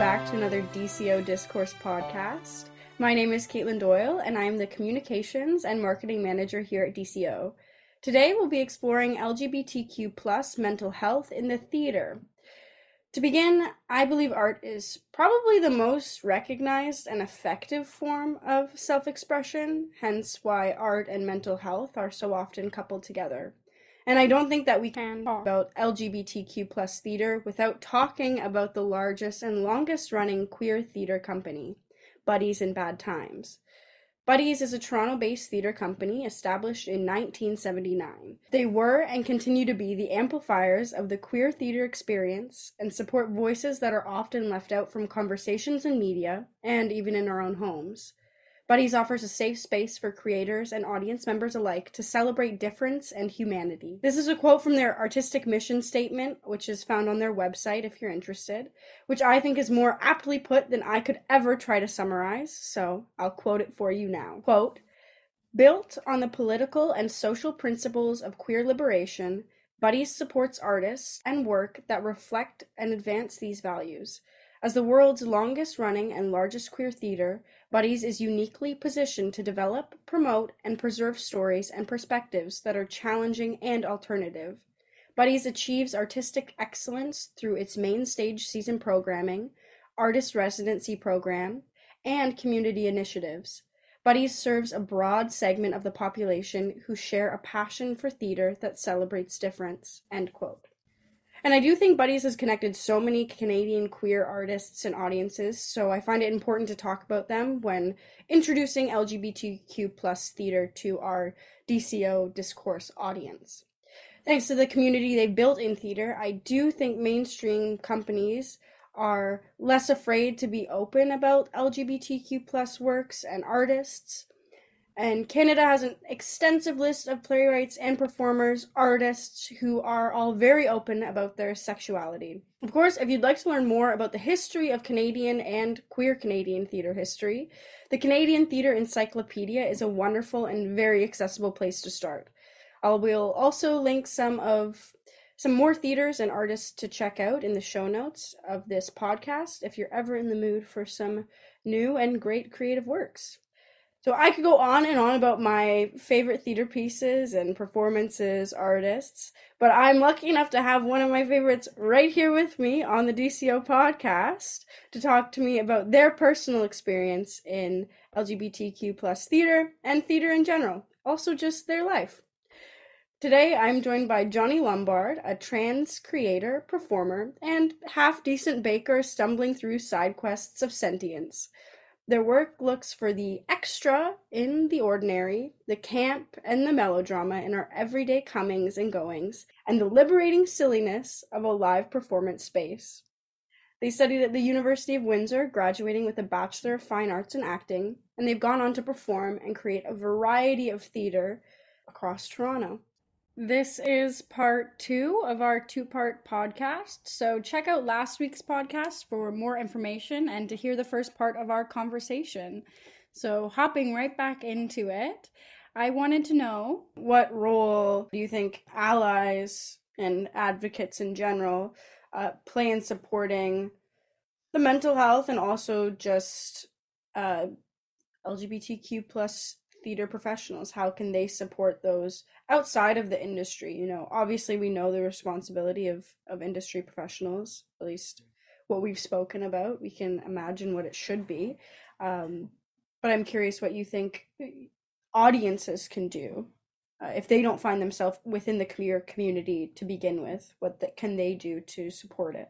Back to another DCO Discourse podcast. My name is Katelyn Doyle, and I am the Communications and Marketing Manager here at DCO. Today, we'll be exploring LGBTQ plus mental health in the theater. To begin, I believe art is probably the most recognized and effective form of self expression, hence, why art and mental health are so often coupled together. And I don't think that we can talk about LGBTQ plus theater without talking about the largest and longest running queer theater company, Buddies in Bad Times. Buddies is a Toronto based theater company established in 1979. They were and continue to be the amplifiers of the queer theater experience and support voices that are often left out from conversations in media and even in our own homes. Buddies offers a safe space for creators and audience members alike to celebrate difference and humanity. This is a quote from their artistic mission statement, which is found on their website if you're interested, which I think is more aptly put than I could ever try to summarize, so I'll quote it for you now. Quote, Built on the political and social principles of queer liberation, Buddies supports artists and work that reflect and advance these values. As the world's longest running and largest queer theater, Buddies is uniquely positioned to develop, promote, and preserve stories and perspectives that are challenging and alternative. Buddies achieves artistic excellence through its main stage season programming, artist residency program, and community initiatives. Buddies serves a broad segment of the population who share a passion for theater that celebrates difference. End quote. And I do think Buddies has connected so many Canadian queer artists and audiences, so I find it important to talk about them when introducing LGBTQ plus theater to our DCO discourse audience. Thanks to the community they've built in theater, I do think mainstream companies are less afraid to be open about LGBTQ plus works and artists. And Canada has an extensive list of playwrights and performers, artists who are all very open about their sexuality. Of course, if you'd like to learn more about the history of Canadian and queer Canadian theatre history, the Canadian Theatre Encyclopedia is a wonderful and very accessible place to start. I will also link some of some more theaters and artists to check out in the show notes of this podcast if you're ever in the mood for some new and great creative works. So I could go on and on about my favorite theater pieces and performances, artists, but I'm lucky enough to have one of my favorites right here with me on the DCO podcast to talk to me about their personal experience in LGBTQ plus theater and theater in general, also just their life. Today I'm joined by Jonnie Lombard, a trans creator, performer, and half decent baker stumbling through side quests of sentience. Their work looks for the extra in the ordinary, the camp and the melodrama in our everyday comings and goings, and the liberating silliness of a live performance space. They studied at the University of Windsor, graduating with a Bachelor of Fine Arts in Acting, and they've gone on to perform and create a variety of theater across Toronto. This is part two of our two part podcast. So check out last week's podcast for more information and to hear the first part of our conversation. So, hopping right back into it, I wanted to know what role do you think allies and advocates in general uh, play in supporting the mental health and also just uh, LGBTQ plus theater professionals how can they support those outside of the industry you know obviously we know the responsibility of of industry professionals at least what we've spoken about we can imagine what it should be um, but I'm curious what you think audiences can do uh, if they don't find themselves within the community to begin with. What the, can they do to support it?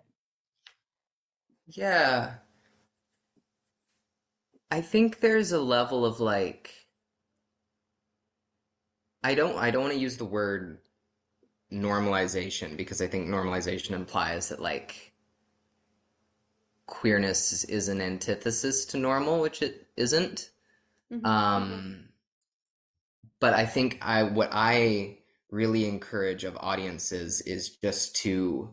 Yeah. I think there's a level of like I don't I don't want to use the word normalization because I think normalization implies that like queerness is an antithesis to normal, which it isn't. Mm-hmm. Um but I think I what I really encourage of audiences is just to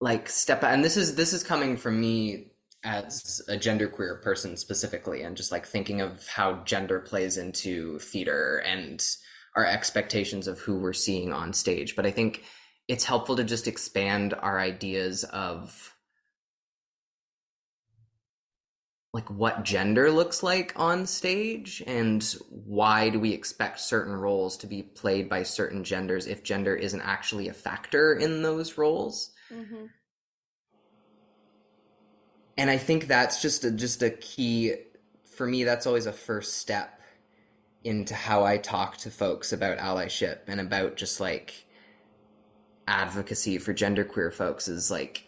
like step and this is this is coming from me as a genderqueer person specifically and just like thinking of how gender plays into theater and our expectations of who we're seeing on stage. But i think it's helpful to just expand our ideas of like what gender looks like on stage and why do we expect certain roles to be played by certain genders if gender isn't actually a factor in those roles. Mm-hmm and I think that's just a, just a key for me. That's always a first step into how I talk to folks about allyship and about just like advocacy for genderqueer folks is like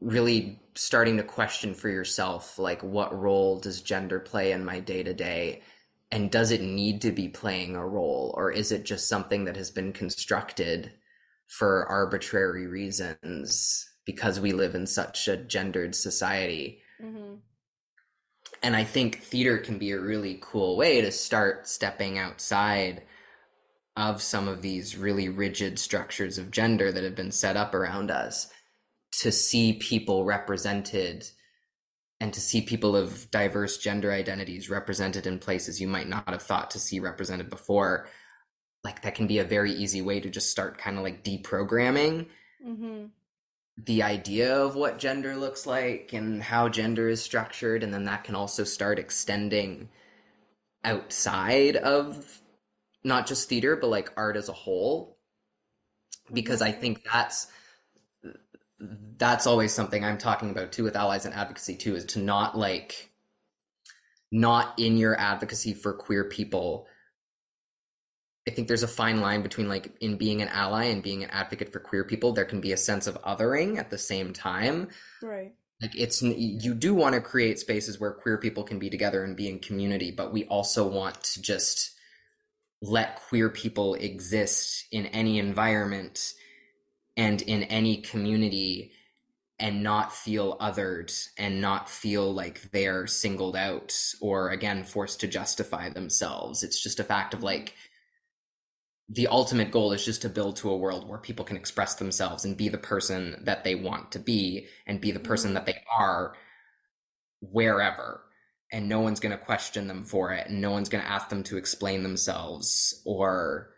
really starting to question for yourself like what role does gender play in my day to day and does it need to be playing a role or is it just something that has been constructed for arbitrary reasons because we live in such a gendered society. Mm-hmm. And I think theater can be a really cool way to start stepping outside of some of these really rigid structures of gender that have been set up around us to see people represented and to see people of diverse gender identities represented in places you might not have thought to see represented before like that can be a very easy way to just start kind of like deprogramming mm-hmm the idea of what gender looks like and how gender is structured and then that can also start extending outside of not just theater but like art as a whole. Because i think that's that's always something i'm talking about too with allies and advocacy too is to not like not in your advocacy for queer people I think there's a fine line between like in being an ally and being an advocate for queer people. There can be a sense of othering at the same time. Right. Like it's you do want to create spaces where queer people can be together and be in community, but we also want to just let queer people exist in any environment and in any community and not feel othered and not feel like they're singled out or again forced to justify themselves. It's just a fact of like the ultimate goal is just to build to a world where people can express themselves and be the person that they want to be and be the person that they are wherever. And no one's going to question them for it. And no one's going to ask them to explain themselves or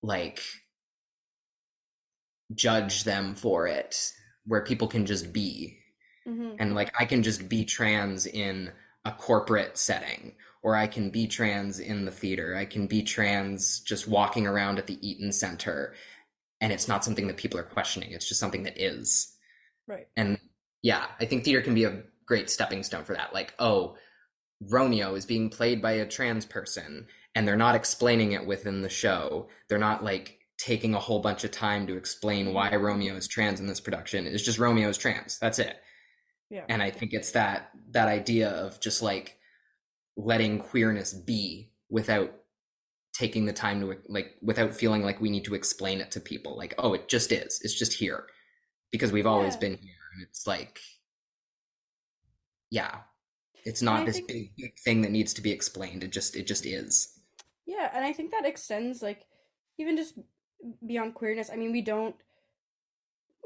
like judge them for it where people can just be. Mm-hmm. and like i can just be trans in a corporate setting or I can be trans in the theater. I can be trans just walking around at the Eaton Center. And it's not something that people are questioning. It's just something that is. Right. And yeah, I think theater can be a great stepping stone for that. Like, oh, Romeo is being played by a trans person and they're not explaining it within the show. They're not like taking a whole bunch of time to explain why Romeo is trans in this production. It's just Romeo is trans. That's it. Yeah. And I think it's that that idea of just like letting queerness be without taking the time to like without feeling like we need to explain it to people like oh it just is. It's just here. Because we've always yeah. been here and it's like yeah. It's not this think, big, big thing that needs to be explained. It just it just is. Yeah and i think that extends like even just beyond queerness. I mean we don't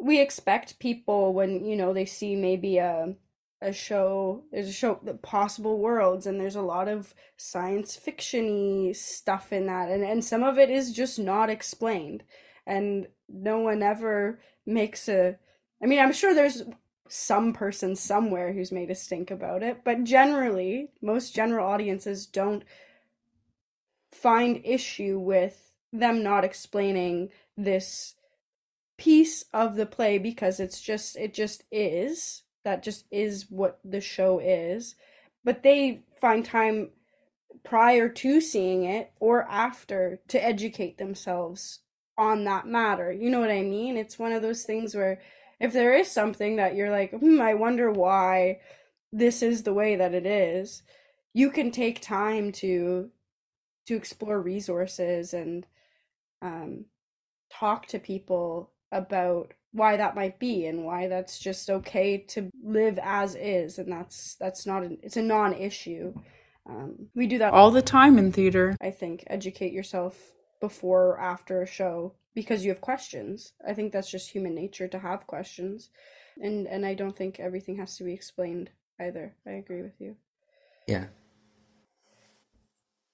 we expect people when you know they see maybe a a show there's a show the possible worlds and there's a lot of science fictiony stuff in that and and some of it is just not explained and no one ever makes a i mean i'm sure there's some person somewhere who's made a stink about it but generally most general audiences don't find issue with them not explaining this piece of the play because it's just it just is that just is what the show is but they find time prior to seeing it or after to educate themselves on that matter you know what i mean? It's one of those things where if there is something that you're like hmm i wonder why this is the way that it is you can take time to to explore resources and um, talk to people about why that might be and why that's just okay to live as is and that's that's not an it's a non-issue. Um, we do that all the time in theater. I think educate yourself before or after a show because you have questions. I think that's just human nature to have questions and and i don't think everything has to be explained either. I agree with you. Yeah.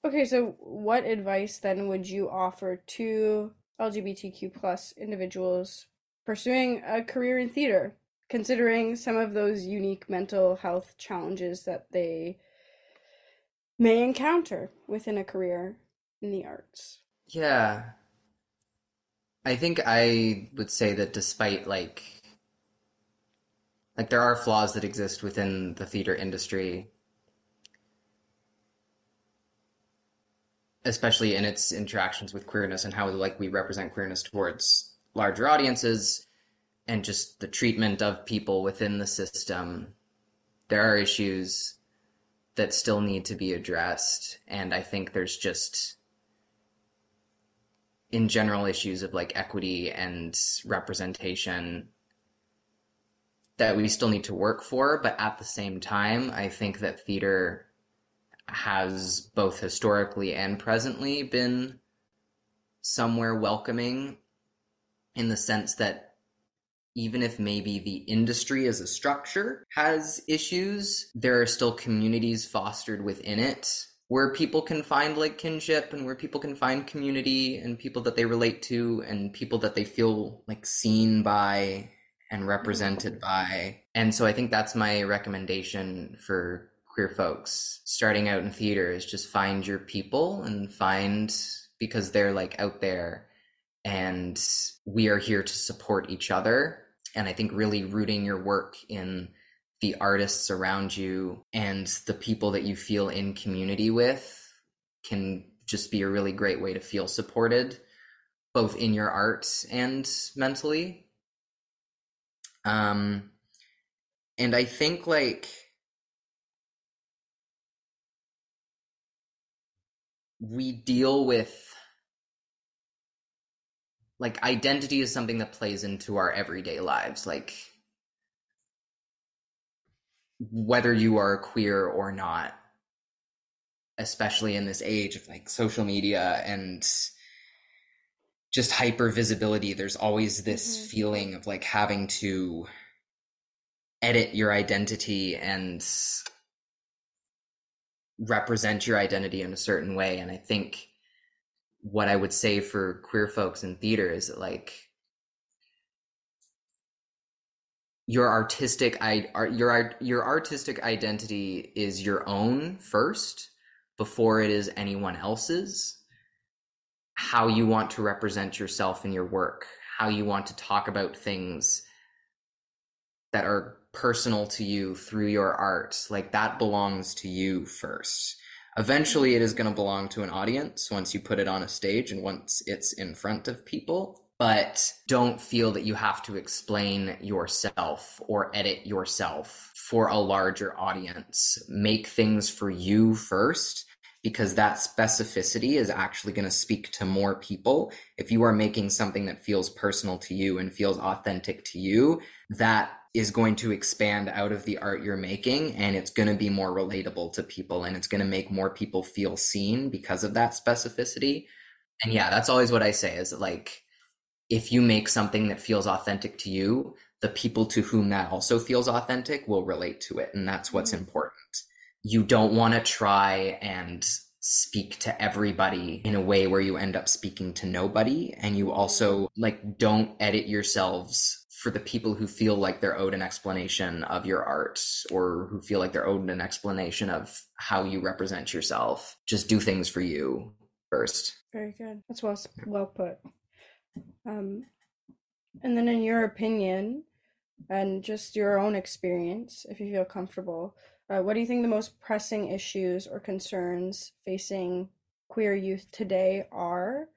Okay so what advice then would you offer to lgbtq plus individuals pursuing a career in theater, considering some of those unique mental health challenges that they may encounter within a career in the arts. Yeah. I think I would say that despite like like there are flaws that exist within the theater industry especially in its interactions with queerness and how like we represent queerness towards larger audiences and just the treatment of people within the system, there are issues that still need to be addressed. And I think there's just, in general, issues of like equity and representation that we still need to work for. But at the same time, I think that theater has both historically and presently been somewhere welcoming in the sense that even if maybe the industry as a structure has issues, there are still communities fostered within it where people can find like kinship and where people can find community and people that they relate to and people that they feel like seen by and represented by. And so I think that's my recommendation for queer folks starting out in theater is just find your people and find because they're like out there and we are here to support each other. And I think really rooting your work in the artists around you and the people that you feel in community with can just be a really great way to feel supported, both in your art and mentally. Um, and I think like we deal with like identity is something that plays into our everyday lives like whether you are queer or not especially in this age of like social media and just hyper visibility there's always this mm-hmm. feeling of like having to edit your identity and represent your identity in a certain way and i think what I would say for queer folks in theater is that like your artistic i your your artistic identity is your own first before it is anyone else's. How you want to represent yourself in your work how you want to talk about things that are personal to you through your art like that belongs to you first Eventually, it is going to belong to an audience once you put it on a stage and once it's in front of people. But don't feel that you have to explain yourself or edit yourself for a larger audience. Make things for you first because that specificity is actually going to speak to more people. If you are making something that feels personal to you and feels authentic to you, that is going to expand out of the art you're making and it's going to be more relatable to people and it's going to make more people feel seen because of that specificity. And yeah, that's always what I say is like if you make something that feels authentic to you, the people to whom that also feels authentic will relate to it and that's what's mm-hmm. important. You don't want to try and speak to everybody in a way where you end up speaking to nobody and you also like don't edit yourselves for the people who feel like they're owed an explanation of your art or who feel like they're owed an explanation of how you represent yourself. Just do things for you first. Very good. That's well well put. Um, and then, in your opinion, and just your own experience, if you feel comfortable. Uh, what do you think the most pressing issues or concerns facing queer youth today are?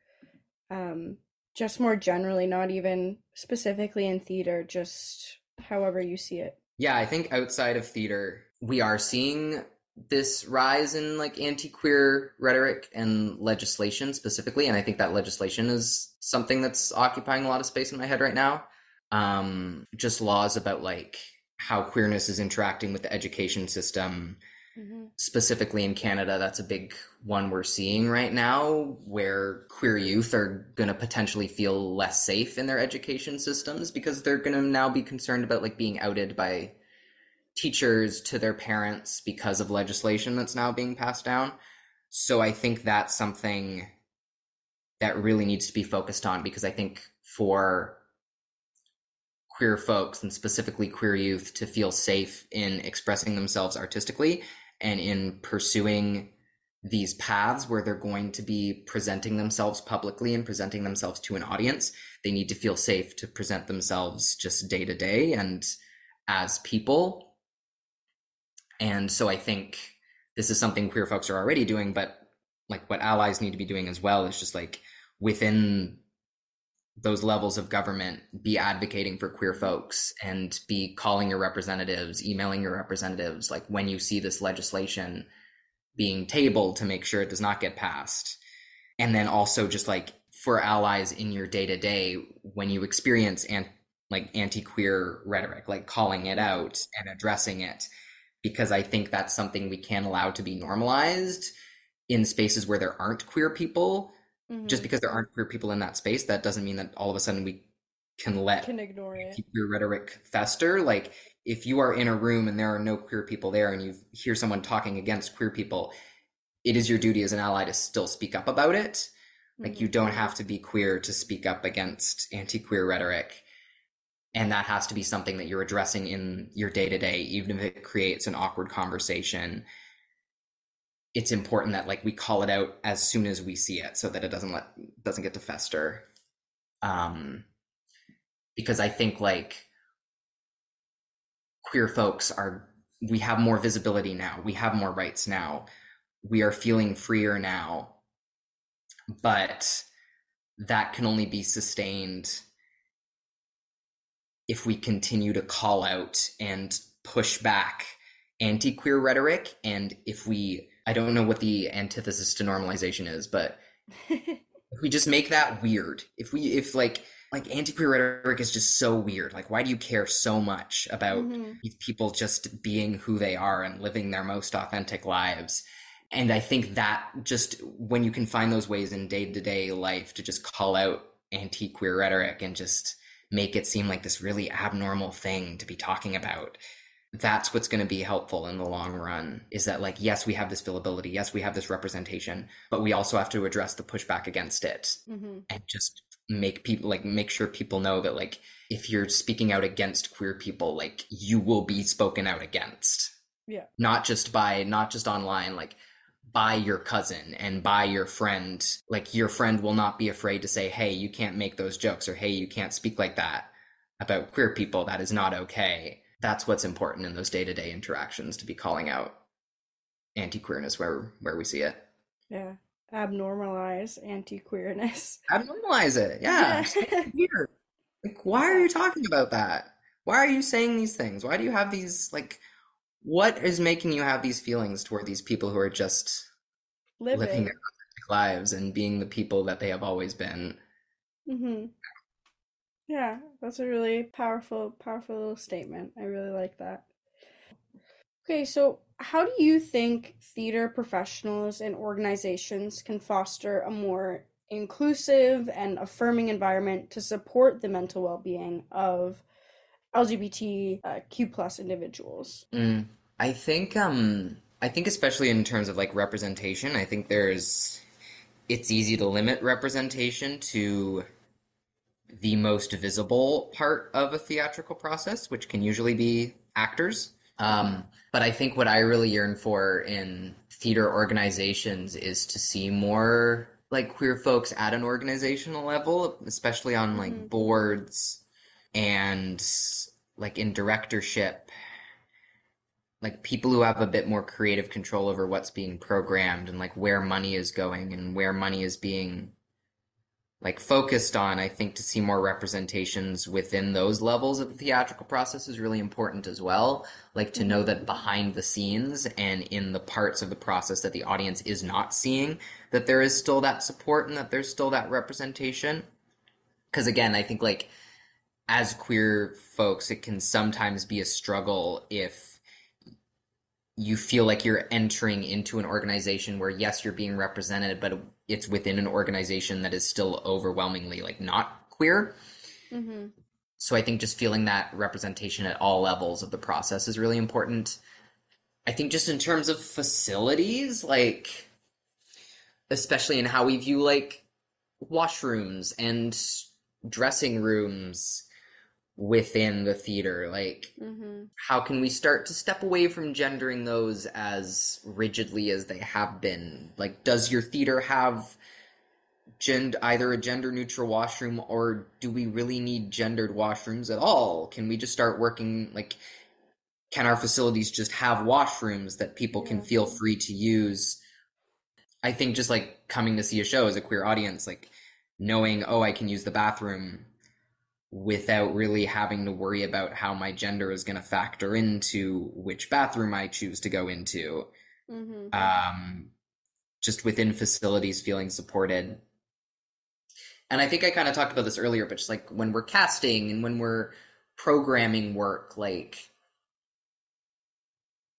Um, just more generally, not even specifically in theater, just however you see it. Yeah, I think outside of theater, we are seeing this rise in like anti-queer rhetoric and legislation specifically and i think that legislation is something that's occupying a lot of space in my head right now um just laws about like how queerness is interacting with the education system mm-hmm. specifically in canada that's a big one we're seeing right now where queer youth are going to potentially feel less safe in their education systems because they're going to now be concerned about like being outed by teachers to their parents because of legislation that's now being passed down. So I think that's something that really needs to be focused on because I think for queer folks and specifically queer youth to feel safe in expressing themselves artistically and in pursuing these paths where they're going to be presenting themselves publicly and presenting themselves to an audience, they need to feel safe to present themselves just day to day and as people. And so I think this is something queer folks are already doing, but like what allies need to be doing as well is just like within those levels of government be advocating for queer folks and be calling your representatives emailing your representatives like when you see this legislation being tabled to make sure it does not get passed and then also just like for allies in your day to day when you experience and like anti-queer rhetoric like calling it out and addressing it because I think that's something we can't allow to be normalized in spaces where there aren't queer people. Mm-hmm. Just because there aren't queer people in that space, that doesn't mean that all of a sudden we can let can ignore it. queer rhetoric fester. Like if you are in a room and there are no queer people there and you hear someone talking against queer people, it is your duty as an ally to still speak up about it. Like mm-hmm. you don't have to be queer to speak up against anti-queer rhetoric and that has to be something that you're addressing in your day to day even if it creates an awkward conversation it's important that like we call it out as soon as we see it so that it doesn't let doesn't get to fester. Um because i think like queer folks are we have more visibility now. We have more rights now. We are feeling freer now. But that can only be sustained if we continue to call out and push back anti queer rhetoric, and if we, I don't know what the antithesis to normalization is, but if we just make that weird, if we, if like, like anti-queer rhetoric is just so weird. Like, why do you care so much about mm-hmm. people just being who they are and living their most authentic lives? And I think that just when you can find those ways in day-to-day life to just call out anti-queer rhetoric and just make it seem like this really abnormal thing to be talking about that's what's going to be helpful in the long run is that like yes we have this fillability yes we have this representation but we also have to address the pushback against it mm-hmm. and just make people like make sure people know that like if you're speaking out against queer people like you will be spoken out against yeah not just by not just online like by your cousin and by your friend. Like your friend will not be afraid to say, hey, you can't make those jokes or hey, you can't speak like that about queer people. That is not okay. That's what's important in those day to day interactions to be calling out anti queerness where where we see it. Yeah. Abnormalize anti queerness. Abnormalize it. Yeah. weird. Like, why are you talking about that? Why are you saying these things? Why do you have these like what is making you have these feelings toward these people who are just living, living their lives and being the people that they have always been? Mm-hmm. Yeah, that's a really powerful, powerful little statement. I really like that. Okay, so how do you think theater professionals and organizations can foster a more inclusive and affirming environment to support the mental well-being of LGBTQ plus individuals? Mm, I think um I think especially in terms of like representation, I think there's it's easy to limit representation to the most visible part of a theatrical process, which can usually be actors. Um, but I think what I really yearn for in theater organizations is to see more like queer folks at an organizational level, especially on like mm-hmm. boards and like in directorship like people who have a bit more creative control over what's being programmed and like where money is going and where money is being like focused on i think to see more representations within those levels of the theatrical process is really important as well. Like to know that behind the scenes and in the parts of the process that the audience is not seeing that there is still that support and that there's still that representation. Because again i think like as queer folks it can sometimes be a struggle if you feel like you're entering into an organization where yes you're being represented but it's within an organization that is still overwhelmingly like not queer mm-hmm. so i think just feeling that representation at all levels of the process is really important i think just in terms of facilities like especially in how we view like washrooms and dressing rooms within the theater like mm-hmm. how can we start to step away from gendering those as rigidly as they have been? Like does your theater have gend either a gender neutral washroom or do we really need gendered washrooms at all? Can we just start working like can our facilities just have washrooms that people can feel free to use? I think just like coming to see a show as a queer audience like knowing oh i can use the bathroom without really having to worry about how my gender is going to factor into which bathroom I choose to go into. Mm-hmm. Um, just within facilities, feeling supported. And I think I kind of talked about this earlier, but just like when we're casting and when we're programming work, like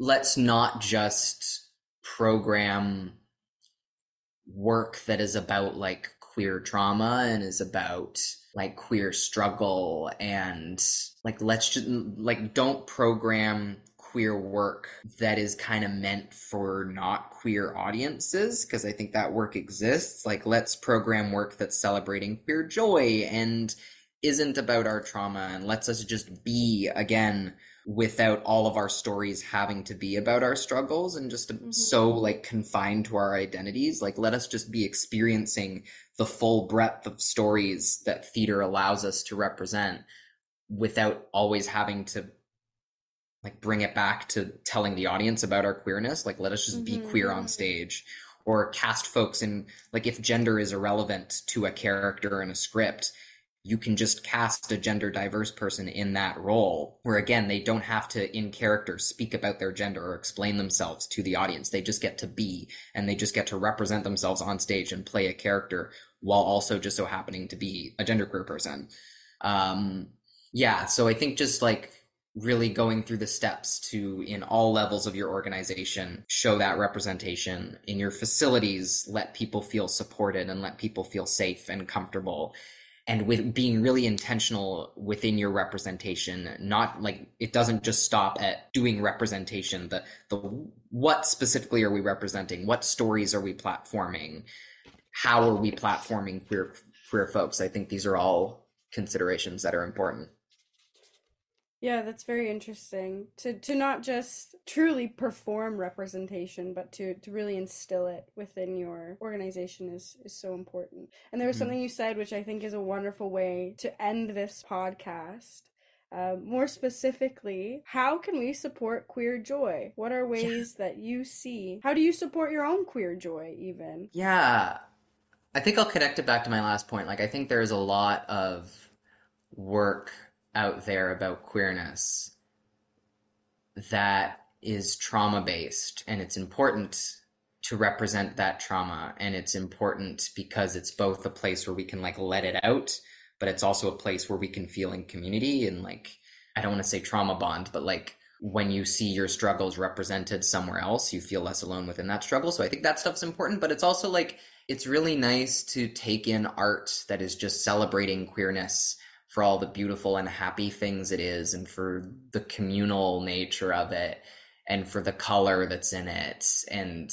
let's not just program work that is about like queer trauma and is about like queer struggle and like let's just like don't program queer work that is kind of meant for not queer audiences because I think that work exists. Like let's program work that's celebrating queer joy and isn't about our trauma and lets us just be again without all of our stories having to be about our struggles and just mm-hmm. so like confined to our identities like let us just be experiencing the full breadth of stories that theater allows us to represent without always having to like bring it back to telling the audience about our queerness like let us just mm-hmm. be queer on stage or cast folks in like if gender is irrelevant to a character in a script you can just cast a gender diverse person in that role where again they don't have to in character speak about their gender or explain themselves to the audience. They just get to be and they just get to represent themselves on stage and play a character while also just so happening to be a genderqueer person. Um yeah so i think just like really going through the steps to in all levels of your organization show that representation in your facilities let people feel supported and let people feel safe and comfortable and with being really intentional within your representation not like it doesn't just stop at doing representation. The the what specifically are we representing? What stories are we platforming? How are we platforming queer queer folks? I think these are all considerations that are important yeah, that's very interesting. To to not just truly perform representation, but to to really instill it within your organization is is so important. And there was mm-hmm. something you said which I think is a wonderful way to end this podcast. Uh, more specifically, how can we support queer joy? What are ways yeah. that you see? How do you support your own queer joy, even? Yeah, I think I'll connect it back to my last point. Like, I think there's a lot of work out there about queerness that is trauma based and it's important to represent that trauma and it's important because it's both a place where we can like let it out but it's also a place where we can feel in community and like i don't want to say trauma bond but like when you see your struggles represented somewhere else you feel less alone within that struggle. So i think that stuff's important but it's also like it's really nice to take in art that is just celebrating queerness for all the beautiful and happy things it is and for the communal nature of it and for the color that's in it and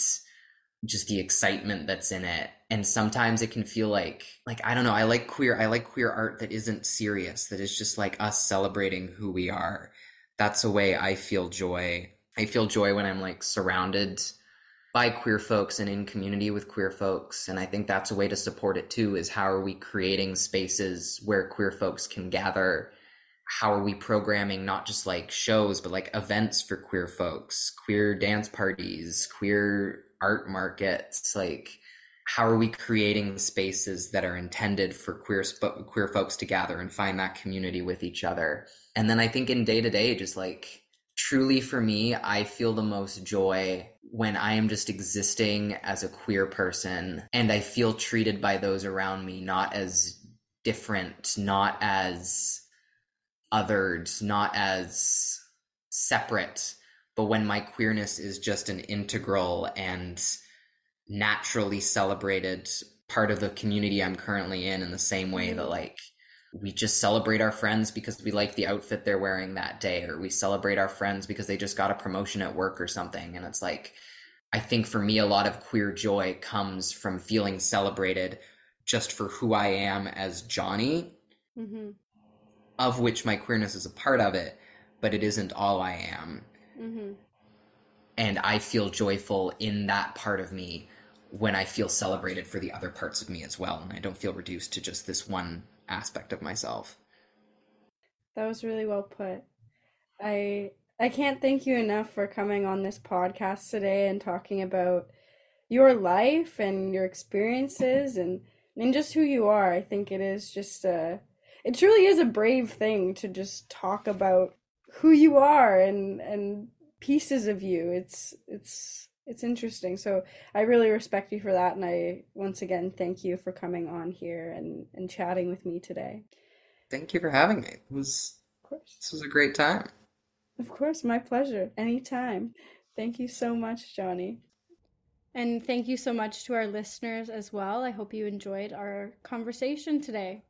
just the excitement that's in it. And sometimes it can feel like like i don't know i like queer i like queer art that isn't serious that is just like us celebrating who we are. That's a way i feel joy. I feel joy when i'm like surrounded by queer folks and in community with queer folks. And i think that's a way to support it too is how are we creating spaces where queer folks can gather? How are we programming not just like shows but like events for queer folks queer dance parties queer art markets? Like how are we creating spaces that are intended for queer sp- queer folks to gather and find that community with each other? And then i think in day to day just like truly for me i feel the most joy when i am just existing as a queer person and i feel treated by those around me not as different not as othered not as separate but when my queerness is just an integral and naturally celebrated part of the community I'm currently in in the same way that Mm-hmm. like we just celebrate our friends because we like the outfit they're wearing that day or we celebrate our friends because they just got a promotion at work or something and it's like I think for me a lot of queer joy comes from feeling celebrated just for who I am as Jonnie Mm-hmm. of which my queerness is a part of it but it isn't all I am Mm-hmm. and I feel joyful in that part of me when I feel celebrated for the other parts of me as well, and I don't feel reduced to just this one aspect of myself. That was really well put. I I can't thank you enough for coming on this podcast today and talking about your life and your experiences and and just who you are. I think it is just a it truly is a brave thing to just talk about who you are and and pieces of you. It's it's it's interesting. So I really respect you for that and I once again thank you for coming on here and and chatting with me today. Thank you for having me. It was Of course. this was a great time. Of course, my pleasure. Anytime. Thank you so much, Jonnie. And thank you so much to our listeners as well. I hope you enjoyed our conversation today.